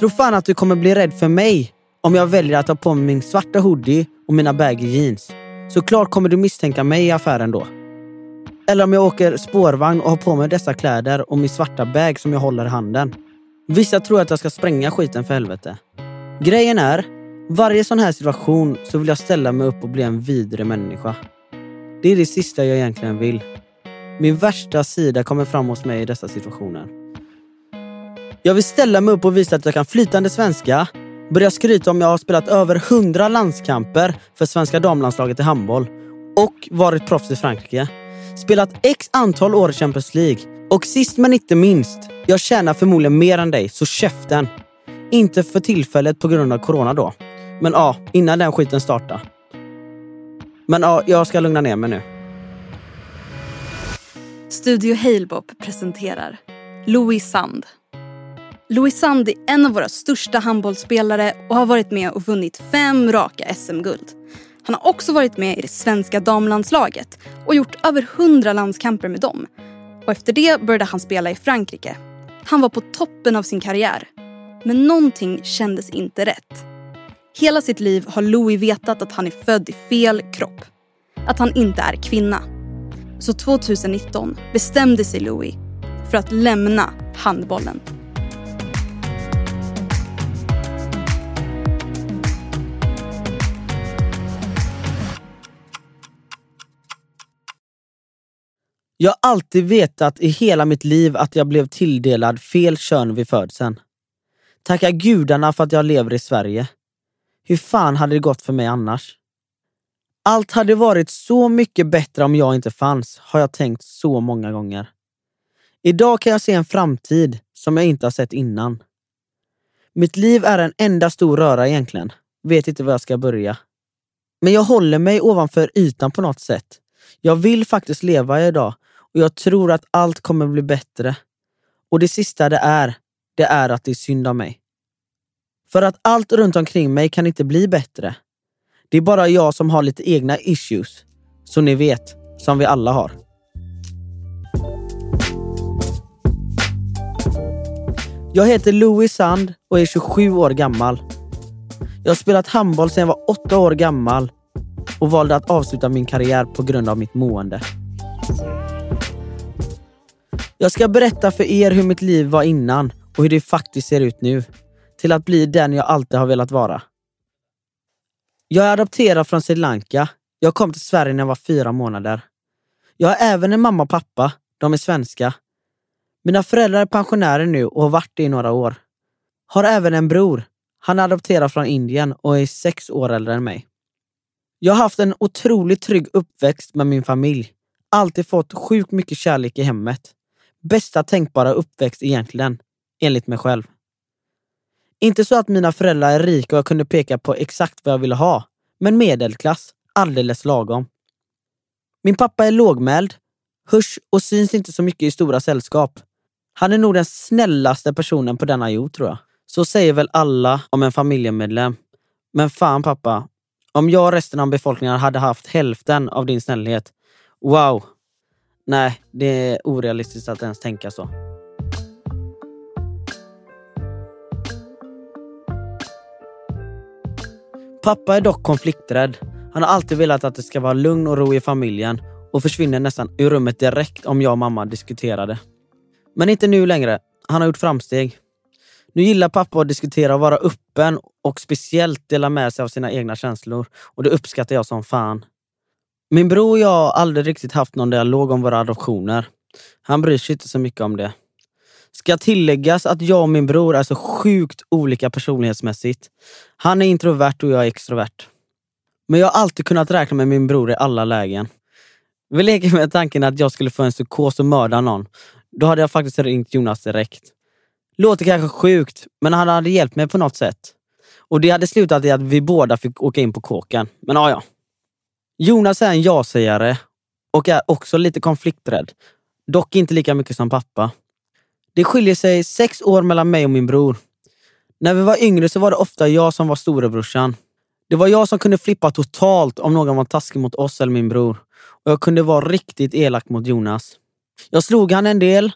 Tro fan att du kommer bli rädd för mig om jag väljer att ha på mig min svarta hoodie och mina baggy jeans. Såklart kommer du misstänka mig i affären då. Eller om jag åker spårvagn och har på mig dessa kläder och min svarta bag som jag håller i handen. Vissa tror att jag ska spränga skiten för helvete. Grejen är, varje sån här situation så vill jag ställa mig upp och bli en vidre människa. Det är det sista jag egentligen vill. Min värsta sida kommer fram hos mig i dessa situationer. Jag vill ställa mig upp och visa att jag kan flytande svenska, börja skryta om jag har spelat över 100 landskamper för svenska damlandslaget i handboll och varit proffs i Frankrike. Spelat x antal år i Champions League. Och sist men inte minst, jag tjänar förmodligen mer än dig, så käften. Inte för tillfället på grund av corona då. Men ja, innan den skiten startar. Men ja, jag ska lugna ner mig nu. Studio Halebop presenterar Louis Sand. Louis Sand är en av våra största handbollsspelare och har varit med och vunnit fem raka SM-guld. Han har också varit med i det svenska damlandslaget och gjort över hundra landskamper med dem. Och efter det började han spela i Frankrike. Han var på toppen av sin karriär. Men någonting kändes inte rätt. Hela sitt liv har Louis vetat att han är född i fel kropp. Att han inte är kvinna. Så 2019 bestämde sig Louis för att lämna handbollen. Jag har alltid vetat i hela mitt liv att jag blev tilldelad fel kön vid födseln. Tacka gudarna för att jag lever i Sverige. Hur fan hade det gått för mig annars? Allt hade varit så mycket bättre om jag inte fanns, har jag tänkt så många gånger. Idag kan jag se en framtid som jag inte har sett innan. Mitt liv är en enda stor röra egentligen. Vet inte var jag ska börja. Men jag håller mig ovanför ytan på något sätt. Jag vill faktiskt leva idag och jag tror att allt kommer bli bättre. Och det sista det är, det är att det är synd om mig. För att allt runt omkring mig kan inte bli bättre. Det är bara jag som har lite egna issues. Så ni vet, som vi alla har. Jag heter Louis Sand och är 27 år gammal. Jag har spelat handboll sedan jag var 8 år gammal och valde att avsluta min karriär på grund av mitt mående. Jag ska berätta för er hur mitt liv var innan och hur det faktiskt ser ut nu. Till att bli den jag alltid har velat vara. Jag är adopterad från Sri Lanka. Jag kom till Sverige när jag var fyra månader. Jag har även en mamma och pappa. De är svenska. Mina föräldrar är pensionärer nu och har varit det i några år. Har även en bror. Han är adopterad från Indien och är sex år äldre än mig. Jag har haft en otroligt trygg uppväxt med min familj. Alltid fått sjukt mycket kärlek i hemmet. Bästa tänkbara uppväxt egentligen, enligt mig själv. Inte så att mina föräldrar är rika och jag kunde peka på exakt vad jag ville ha, men medelklass, alldeles lagom. Min pappa är lågmäld, hörs och syns inte så mycket i stora sällskap. Han är nog den snällaste personen på denna jord tror jag. Så säger väl alla om en familjemedlem. Men fan pappa, om jag och resten av befolkningen hade haft hälften av din snällhet, wow. Nej, det är orealistiskt att ens tänka så. Pappa är dock konflikträdd. Han har alltid velat att det ska vara lugn och ro i familjen och försvinner nästan ur rummet direkt om jag och mamma diskuterade. Men inte nu längre. Han har gjort framsteg. Nu gillar pappa att diskutera och vara öppen och speciellt dela med sig av sina egna känslor. Och det uppskattar jag som fan. Min bror och jag har aldrig riktigt haft någon dialog om våra adoptioner. Han bryr sig inte så mycket om det. Ska tilläggas att jag och min bror är så sjukt olika personlighetsmässigt. Han är introvert och jag är extrovert. Men jag har alltid kunnat räkna med min bror i alla lägen. Vi leker med tanken att jag skulle få en psykos och mörda någon. Då hade jag faktiskt ringt Jonas direkt. Låter kanske sjukt, men han hade hjälpt mig på något sätt. Och det hade slutat i att vi båda fick åka in på kåken. Men ja, ja. Jonas är en ja-sägare och är också lite konflikträdd. Dock inte lika mycket som pappa. Det skiljer sig sex år mellan mig och min bror. När vi var yngre så var det ofta jag som var storebrorsan. Det var jag som kunde flippa totalt om någon var taskig mot oss eller min bror. Och jag kunde vara riktigt elak mot Jonas. Jag slog han en del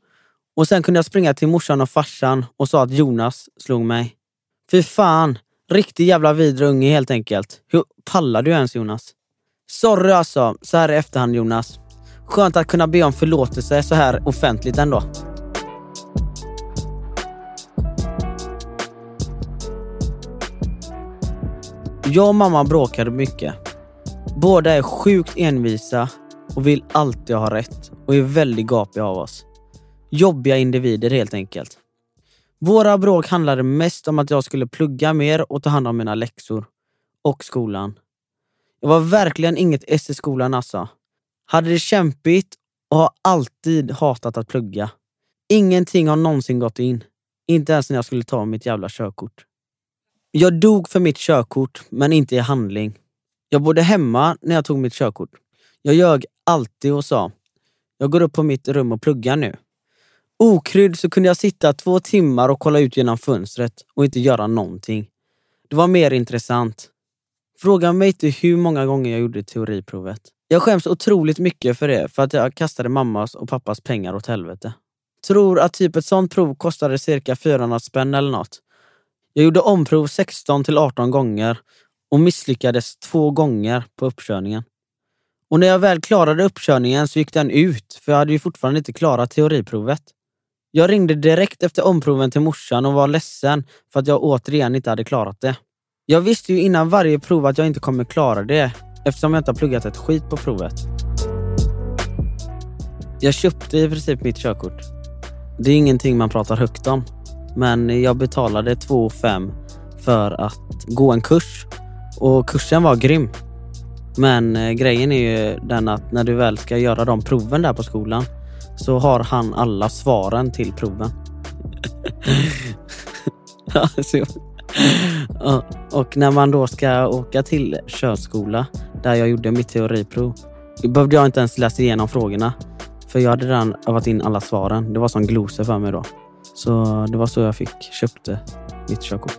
och sen kunde jag springa till morsan och farsan och sa att Jonas slog mig. Fy fan, riktig jävla vidrig unge helt enkelt. Hur pallar du ens Jonas? Sorry alltså, så här i efterhand Jonas. Skönt att kunna be om förlåtelse så här offentligt ändå. Jag och mamma bråkade mycket. Båda är sjukt envisa och vill alltid ha rätt och är väldigt gapiga av oss. Jobbiga individer helt enkelt. Våra bråk handlade mest om att jag skulle plugga mer och ta hand om mina läxor. Och skolan. Jag var verkligen inget S i skolan alltså. Hade det kämpigt och har alltid hatat att plugga. Ingenting har någonsin gått in. Inte ens när jag skulle ta mitt jävla körkort. Jag dog för mitt körkort, men inte i handling. Jag bodde hemma när jag tog mitt körkort. Jag ljög alltid och sa, jag går upp på mitt rum och pluggar nu. Okrydd så kunde jag sitta två timmar och kolla ut genom fönstret och inte göra någonting. Det var mer intressant. Fråga mig inte hur många gånger jag gjorde teoriprovet. Jag skäms otroligt mycket för det, för att jag kastade mammas och pappas pengar åt helvete. Tror att typ ett sånt prov kostade cirka 400 spänn eller något. Jag gjorde omprov 16 till 18 gånger och misslyckades två gånger på uppkörningen. Och när jag väl klarade uppkörningen så gick den ut, för jag hade ju fortfarande inte klarat teoriprovet. Jag ringde direkt efter omproven till morsan och var ledsen för att jag återigen inte hade klarat det. Jag visste ju innan varje prov att jag inte kommer klara det eftersom jag inte har pluggat ett skit på provet. Jag köpte i princip mitt körkort. Det är ingenting man pratar högt om. Men jag betalade 2 5 för att gå en kurs. Och kursen var grym. Men eh, grejen är ju den att när du väl ska göra de proven där på skolan så har han alla svaren till proven. och när man då ska åka till körskola där jag gjorde mitt teoriprov behövde jag inte ens läsa igenom frågorna. För jag hade redan övat in alla svaren. Det var som glosor för mig då. Så det var så jag fick, köpte mitt körkort.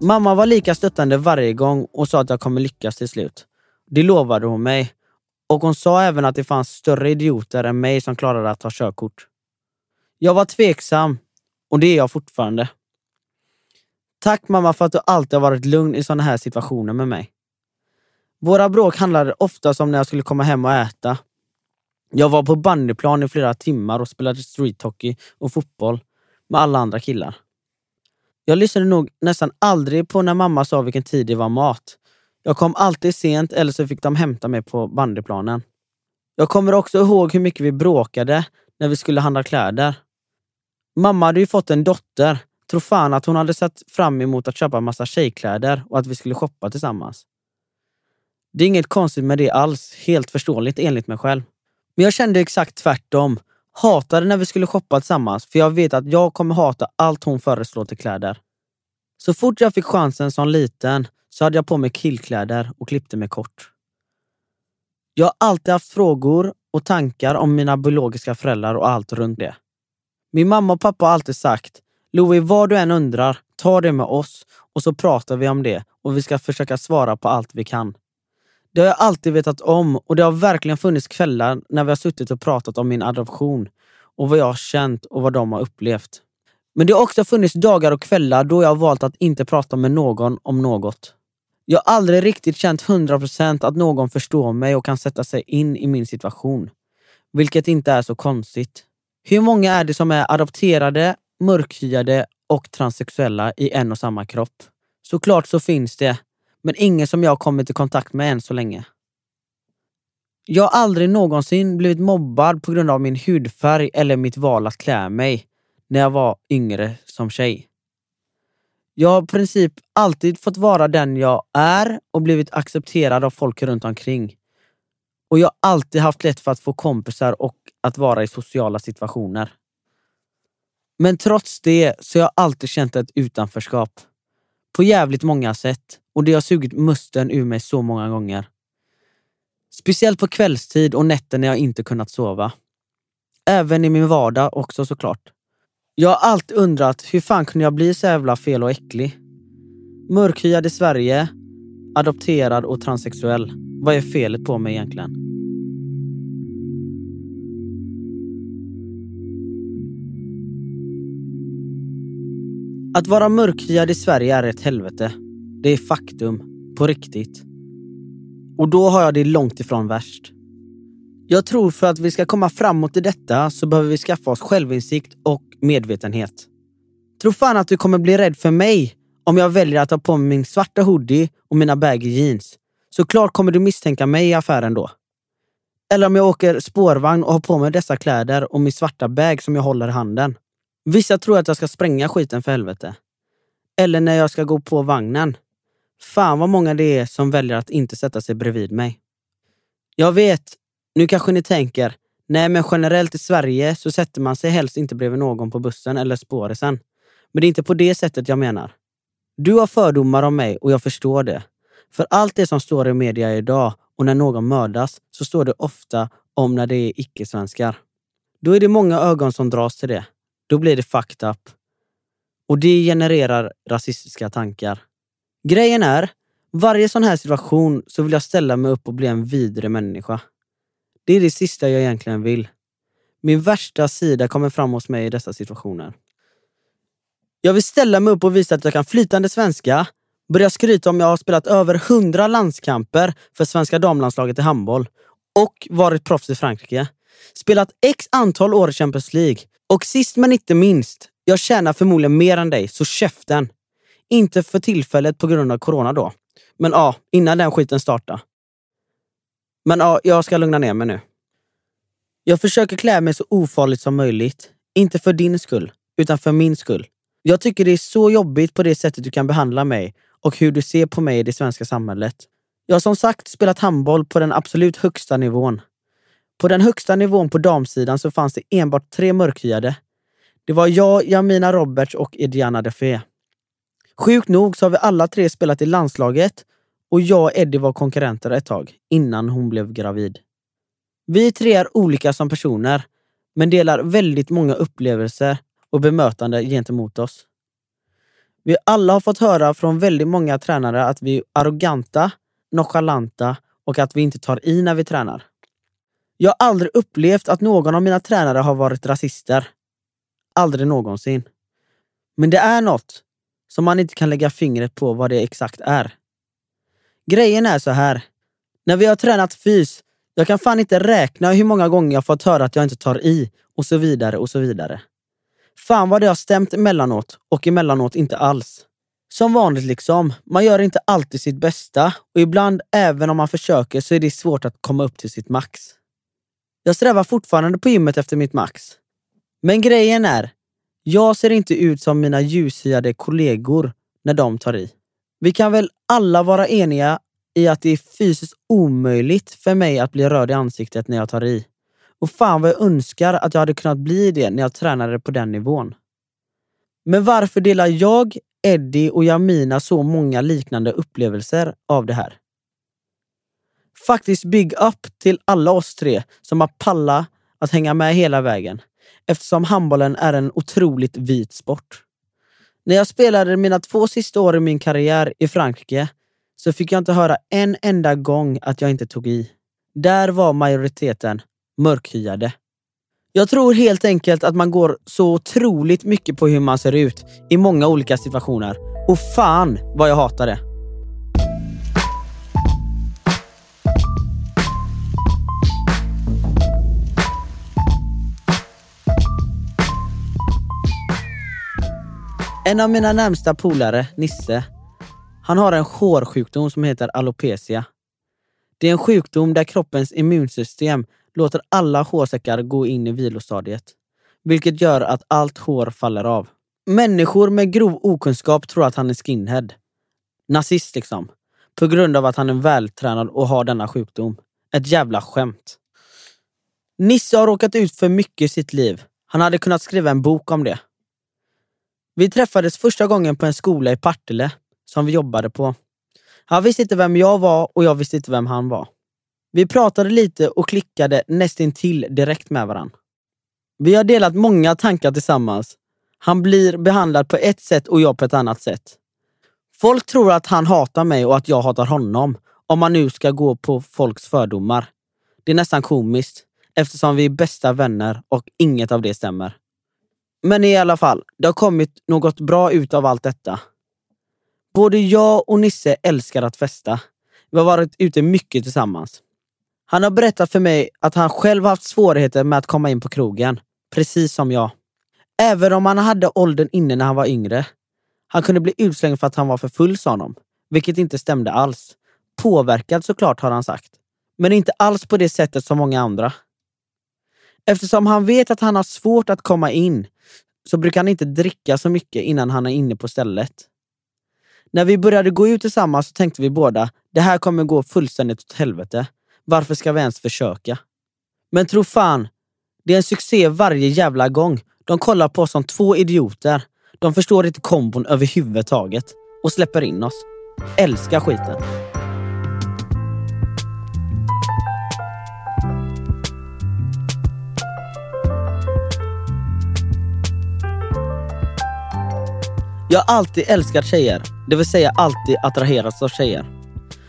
Mamma var lika stöttande varje gång och sa att jag kommer lyckas till slut. Det lovade hon mig. Och hon sa även att det fanns större idioter än mig som klarade att ta körkort. Jag var tveksam och det är jag fortfarande. Tack mamma för att du alltid har varit lugn i sådana här situationer med mig. Våra bråk handlade oftast om när jag skulle komma hem och äta. Jag var på bandyplan i flera timmar och spelade streethockey och fotboll med alla andra killar. Jag lyssnade nog nästan aldrig på när mamma sa vilken tid det var mat. Jag kom alltid sent eller så fick de hämta mig på bandyplanen. Jag kommer också ihåg hur mycket vi bråkade när vi skulle handla kläder. Mamma hade ju fått en dotter. Tror fan att hon hade sett fram emot att köpa massa tjejkläder och att vi skulle shoppa tillsammans. Det är inget konstigt med det alls, helt förståeligt enligt mig själv. Men jag kände exakt tvärtom. Hatade när vi skulle shoppa tillsammans, för jag vet att jag kommer hata allt hon föreslår till kläder. Så fort jag fick chansen som liten så hade jag på mig killkläder och klippte mig kort. Jag har alltid haft frågor och tankar om mina biologiska föräldrar och allt runt det. Min mamma och pappa har alltid sagt, Louie, vad du än undrar, ta det med oss och så pratar vi om det och vi ska försöka svara på allt vi kan. Det har jag alltid vetat om och det har verkligen funnits kvällar när vi har suttit och pratat om min adoption och vad jag har känt och vad de har upplevt. Men det har också funnits dagar och kvällar då jag har valt att inte prata med någon om något. Jag har aldrig riktigt känt 100% att någon förstår mig och kan sätta sig in i min situation. Vilket inte är så konstigt. Hur många är det som är adopterade, mörkhyade och transsexuella i en och samma kropp? Såklart så finns det, men ingen som jag kommit i kontakt med än så länge. Jag har aldrig någonsin blivit mobbad på grund av min hudfärg eller mitt val att klä mig när jag var yngre som tjej. Jag har i princip alltid fått vara den jag är och blivit accepterad av folk runt omkring. Och jag har alltid haft lätt för att få kompisar och att vara i sociala situationer. Men trots det så har jag alltid känt ett utanförskap. På jävligt många sätt och det har sugit musten ur mig så många gånger. Speciellt på kvällstid och nätter när jag inte kunnat sova. Även i min vardag också såklart. Jag har alltid undrat hur fan kunde jag bli så jävla fel och äcklig? Mörkhyad i Sverige, adopterad och transsexuell. Vad är felet på mig egentligen? Att vara mörkhyad i Sverige är ett helvete. Det är faktum. På riktigt. Och då har jag det långt ifrån värst. Jag tror för att vi ska komma framåt i detta så behöver vi skaffa oss självinsikt och medvetenhet. Tro fan att du kommer bli rädd för mig om jag väljer att ha på mig min svarta hoodie och mina baggy jeans. Såklart kommer du misstänka mig i affären då. Eller om jag åker spårvagn och har på mig dessa kläder och min svarta bag som jag håller i handen. Vissa tror att jag ska spränga skiten för helvete. Eller när jag ska gå på vagnen. Fan vad många det är som väljer att inte sätta sig bredvid mig. Jag vet, nu kanske ni tänker, nej men generellt i Sverige så sätter man sig helst inte bredvid någon på bussen eller spårisen. Men det är inte på det sättet jag menar. Du har fördomar om mig och jag förstår det. För allt det som står i media idag och när någon mördas så står det ofta om när det är icke-svenskar. Då är det många ögon som dras till det. Då blir det fucked up. Och det genererar rasistiska tankar. Grejen är, varje sån här situation så vill jag ställa mig upp och bli en vidre människa. Det är det sista jag egentligen vill. Min värsta sida kommer fram hos mig i dessa situationer. Jag vill ställa mig upp och visa att jag kan flytande svenska, börja skryta om jag har spelat över 100 landskamper för svenska damlandslaget i handboll och varit proffs i Frankrike. Spelat x antal år i Champions League. Och sist men inte minst, jag tjänar förmodligen mer än dig, så käften. Inte för tillfället på grund av corona då. Men ja, innan den skiten startade. Men ja, jag ska lugna ner mig nu. Jag försöker klä mig så ofarligt som möjligt. Inte för din skull, utan för min skull. Jag tycker det är så jobbigt på det sättet du kan behandla mig och hur du ser på mig i det svenska samhället. Jag har som sagt spelat handboll på den absolut högsta nivån. På den högsta nivån på damsidan så fanns det enbart tre mörkhyade. Det var jag, Jamina Roberts och Ediana Defé. Sjukt nog så har vi alla tre spelat i landslaget och jag och Eddie var konkurrenter ett tag, innan hon blev gravid. Vi tre är olika som personer, men delar väldigt många upplevelser och bemötande gentemot oss. Vi alla har fått höra från väldigt många tränare att vi är arroganta, nonchalanta och att vi inte tar i när vi tränar. Jag har aldrig upplevt att någon av mina tränare har varit rasister. Aldrig någonsin. Men det är något som man inte kan lägga fingret på vad det exakt är. Grejen är så här. När vi har tränat fys, jag kan fan inte räkna hur många gånger jag fått höra att jag inte tar i och så vidare och så vidare. Fan vad det har stämt emellanåt och emellanåt inte alls. Som vanligt liksom, man gör inte alltid sitt bästa och ibland, även om man försöker, så är det svårt att komma upp till sitt max. Jag strävar fortfarande på gymmet efter mitt max. Men grejen är, jag ser inte ut som mina ljushyade kollegor när de tar i. Vi kan väl alla vara eniga i att det är fysiskt omöjligt för mig att bli röd i ansiktet när jag tar i. Och fan vad jag önskar att jag hade kunnat bli det när jag tränade på den nivån. Men varför delar jag, Eddie och Jamina så många liknande upplevelser av det här? Faktiskt big up till alla oss tre som har pallat att hänga med hela vägen eftersom handbollen är en otroligt vit sport. När jag spelade mina två sista år i min karriär i Frankrike så fick jag inte höra en enda gång att jag inte tog i. Där var majoriteten mörkhyade. Jag tror helt enkelt att man går så otroligt mycket på hur man ser ut i många olika situationer. Och fan vad jag hatar det! En av mina närmsta polare, Nisse, han har en hårsjukdom som heter alopecia. Det är en sjukdom där kroppens immunsystem låter alla hårsäckar gå in i vilostadiet, vilket gör att allt hår faller av. Människor med grov okunskap tror att han är skinhead. Nazist liksom. På grund av att han är vältränad och har denna sjukdom. Ett jävla skämt. Nisse har råkat ut för mycket i sitt liv. Han hade kunnat skriva en bok om det. Vi träffades första gången på en skola i Partille som vi jobbade på. Han visste inte vem jag var och jag visste inte vem han var. Vi pratade lite och klickade nästintill direkt med varandra. Vi har delat många tankar tillsammans. Han blir behandlad på ett sätt och jag på ett annat sätt. Folk tror att han hatar mig och att jag hatar honom, om man nu ska gå på folks fördomar. Det är nästan komiskt, eftersom vi är bästa vänner och inget av det stämmer. Men i alla fall, det har kommit något bra ut av allt detta. Både jag och Nisse älskar att festa. Vi har varit ute mycket tillsammans. Han har berättat för mig att han själv haft svårigheter med att komma in på krogen, precis som jag. Även om han hade åldern inne när han var yngre. Han kunde bli utslängd för att han var för full, sa honom. Vilket inte stämde alls. Påverkad såklart, har han sagt. Men inte alls på det sättet som många andra. Eftersom han vet att han har svårt att komma in så brukar han inte dricka så mycket innan han är inne på stället. När vi började gå ut tillsammans så tänkte vi båda, det här kommer gå fullständigt åt helvete. Varför ska vi ens försöka? Men tro fan, det är en succé varje jävla gång. De kollar på oss som två idioter. De förstår inte kombon överhuvudtaget och släpper in oss. Älskar skiten. Jag har alltid älskat tjejer, det vill säga alltid attraherats av tjejer.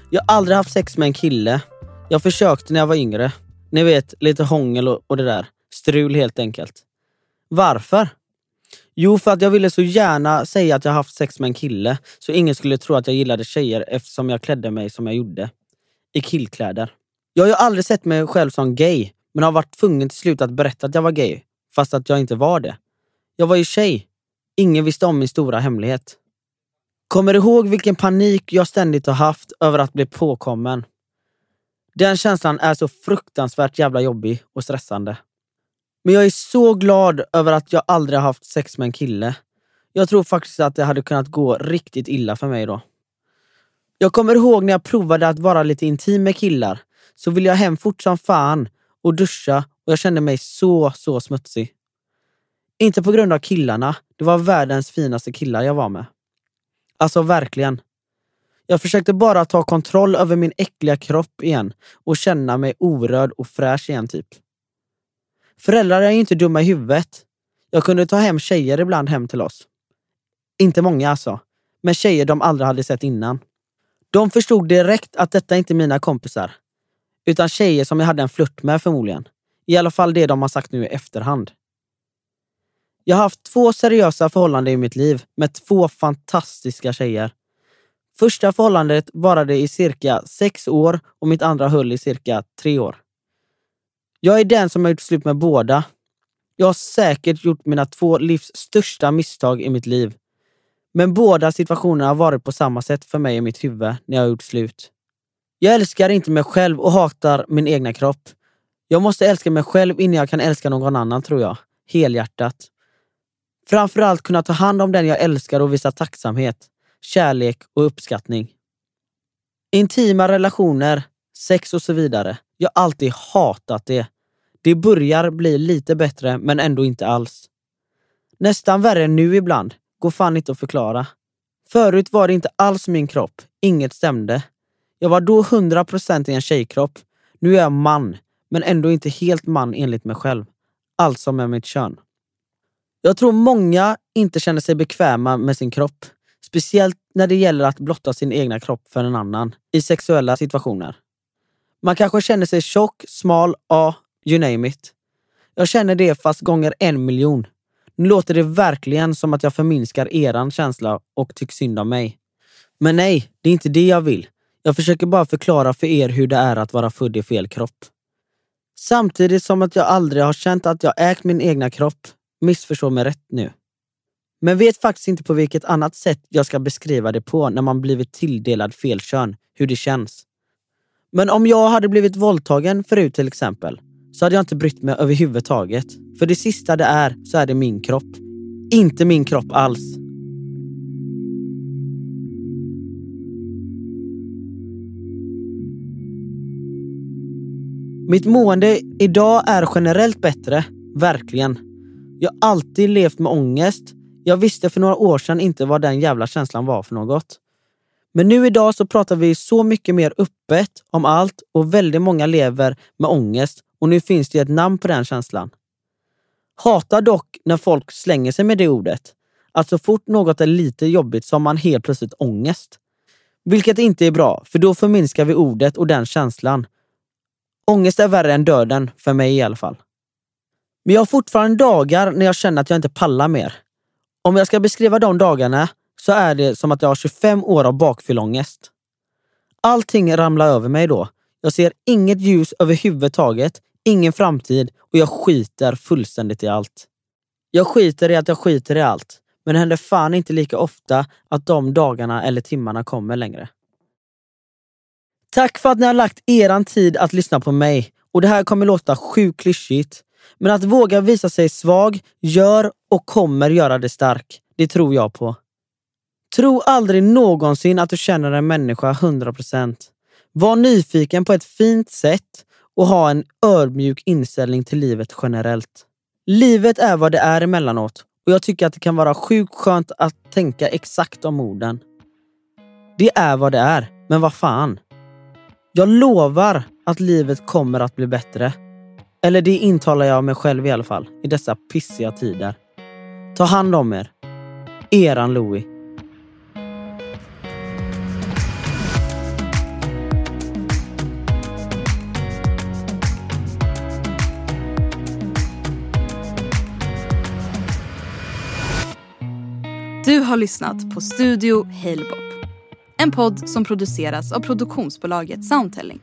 Jag har aldrig haft sex med en kille. Jag försökte när jag var yngre. Ni vet, lite hångel och, och det där. Strul helt enkelt. Varför? Jo, för att jag ville så gärna säga att jag haft sex med en kille så ingen skulle tro att jag gillade tjejer eftersom jag klädde mig som jag gjorde. I killkläder. Jag har ju aldrig sett mig själv som gay, men har varit tvungen till slut att berätta att jag var gay, fast att jag inte var det. Jag var ju tjej. Ingen visste om min stora hemlighet. Kommer du ihåg vilken panik jag ständigt har haft över att bli påkommen? Den känslan är så fruktansvärt jävla jobbig och stressande. Men jag är så glad över att jag aldrig har haft sex med en kille. Jag tror faktiskt att det hade kunnat gå riktigt illa för mig då. Jag kommer ihåg när jag provade att vara lite intim med killar, så ville jag hem fort som fan och duscha och jag kände mig så, så smutsig. Inte på grund av killarna, det var världens finaste killar jag var med. Alltså verkligen. Jag försökte bara ta kontroll över min äckliga kropp igen och känna mig orörd och fräsch igen typ. Föräldrar är ju inte dumma i huvudet. Jag kunde ta hem tjejer ibland hem till oss. Inte många alltså, men tjejer de aldrig hade sett innan. De förstod direkt att detta inte är mina kompisar, utan tjejer som jag hade en flört med förmodligen. I alla fall det de har sagt nu i efterhand. Jag har haft två seriösa förhållanden i mitt liv med två fantastiska tjejer. Första förhållandet varade i cirka sex år och mitt andra höll i cirka tre år. Jag är den som har gjort slut med båda. Jag har säkert gjort mina två livs största misstag i mitt liv. Men båda situationerna har varit på samma sätt för mig i mitt huvud när jag har gjort slut. Jag älskar inte mig själv och hatar min egna kropp. Jag måste älska mig själv innan jag kan älska någon annan, tror jag. Helhjärtat. Framförallt kunna ta hand om den jag älskar och visa tacksamhet, kärlek och uppskattning. Intima relationer, sex och så vidare. Jag har alltid hatat det. Det börjar bli lite bättre, men ändå inte alls. Nästan värre än nu ibland. Går fan inte att förklara. Förut var det inte alls min kropp. Inget stämde. Jag var då 100% i en tjejkropp. Nu är jag man, men ändå inte helt man enligt mig själv. Alltså med mitt kön. Jag tror många inte känner sig bekväma med sin kropp. Speciellt när det gäller att blotta sin egna kropp för en annan i sexuella situationer. Man kanske känner sig tjock, smal, ja, you name it. Jag känner det fast gånger en miljon. Nu låter det verkligen som att jag förminskar eran känsla och tycker synd om mig. Men nej, det är inte det jag vill. Jag försöker bara förklara för er hur det är att vara född i fel kropp. Samtidigt som att jag aldrig har känt att jag ägt min egna kropp. Missförstå mig rätt nu. Men vet faktiskt inte på vilket annat sätt jag ska beskriva det på när man blivit tilldelad fel kön, hur det känns. Men om jag hade blivit våldtagen förut till exempel, så hade jag inte brytt mig överhuvudtaget. För det sista det är, så är det min kropp. Inte min kropp alls. Mitt mående idag är generellt bättre, verkligen. Jag har alltid levt med ångest. Jag visste för några år sedan inte vad den jävla känslan var för något. Men nu idag så pratar vi så mycket mer öppet om allt och väldigt många lever med ångest och nu finns det ett namn på den känslan. Hatar dock när folk slänger sig med det ordet. Att så fort något är lite jobbigt så har man helt plötsligt ångest. Vilket inte är bra, för då förminskar vi ordet och den känslan. Ångest är värre än döden, för mig i alla fall. Men jag har fortfarande dagar när jag känner att jag inte pallar mer. Om jag ska beskriva de dagarna så är det som att jag har 25 år av bakfyllångest. Allting ramlar över mig då. Jag ser inget ljus överhuvudtaget, ingen framtid och jag skiter fullständigt i allt. Jag skiter i att jag skiter i allt, men det händer fan inte lika ofta att de dagarna eller timmarna kommer längre. Tack för att ni har lagt eran tid att lyssna på mig och det här kommer låta sjukt klyschigt. Men att våga visa sig svag gör och kommer göra dig stark. Det tror jag på. Tro aldrig någonsin att du känner en människa 100%. Var nyfiken på ett fint sätt och ha en ödmjuk inställning till livet generellt. Livet är vad det är emellanåt och jag tycker att det kan vara sjukt skönt att tänka exakt om orden. Det är vad det är, men vad fan. Jag lovar att livet kommer att bli bättre. Eller det intalar jag mig själv i alla fall, i dessa pissiga tider. Ta hand om er. Eran Louie. Du har lyssnat på Studio Halebop. En podd som produceras av produktionsbolaget Soundtelling.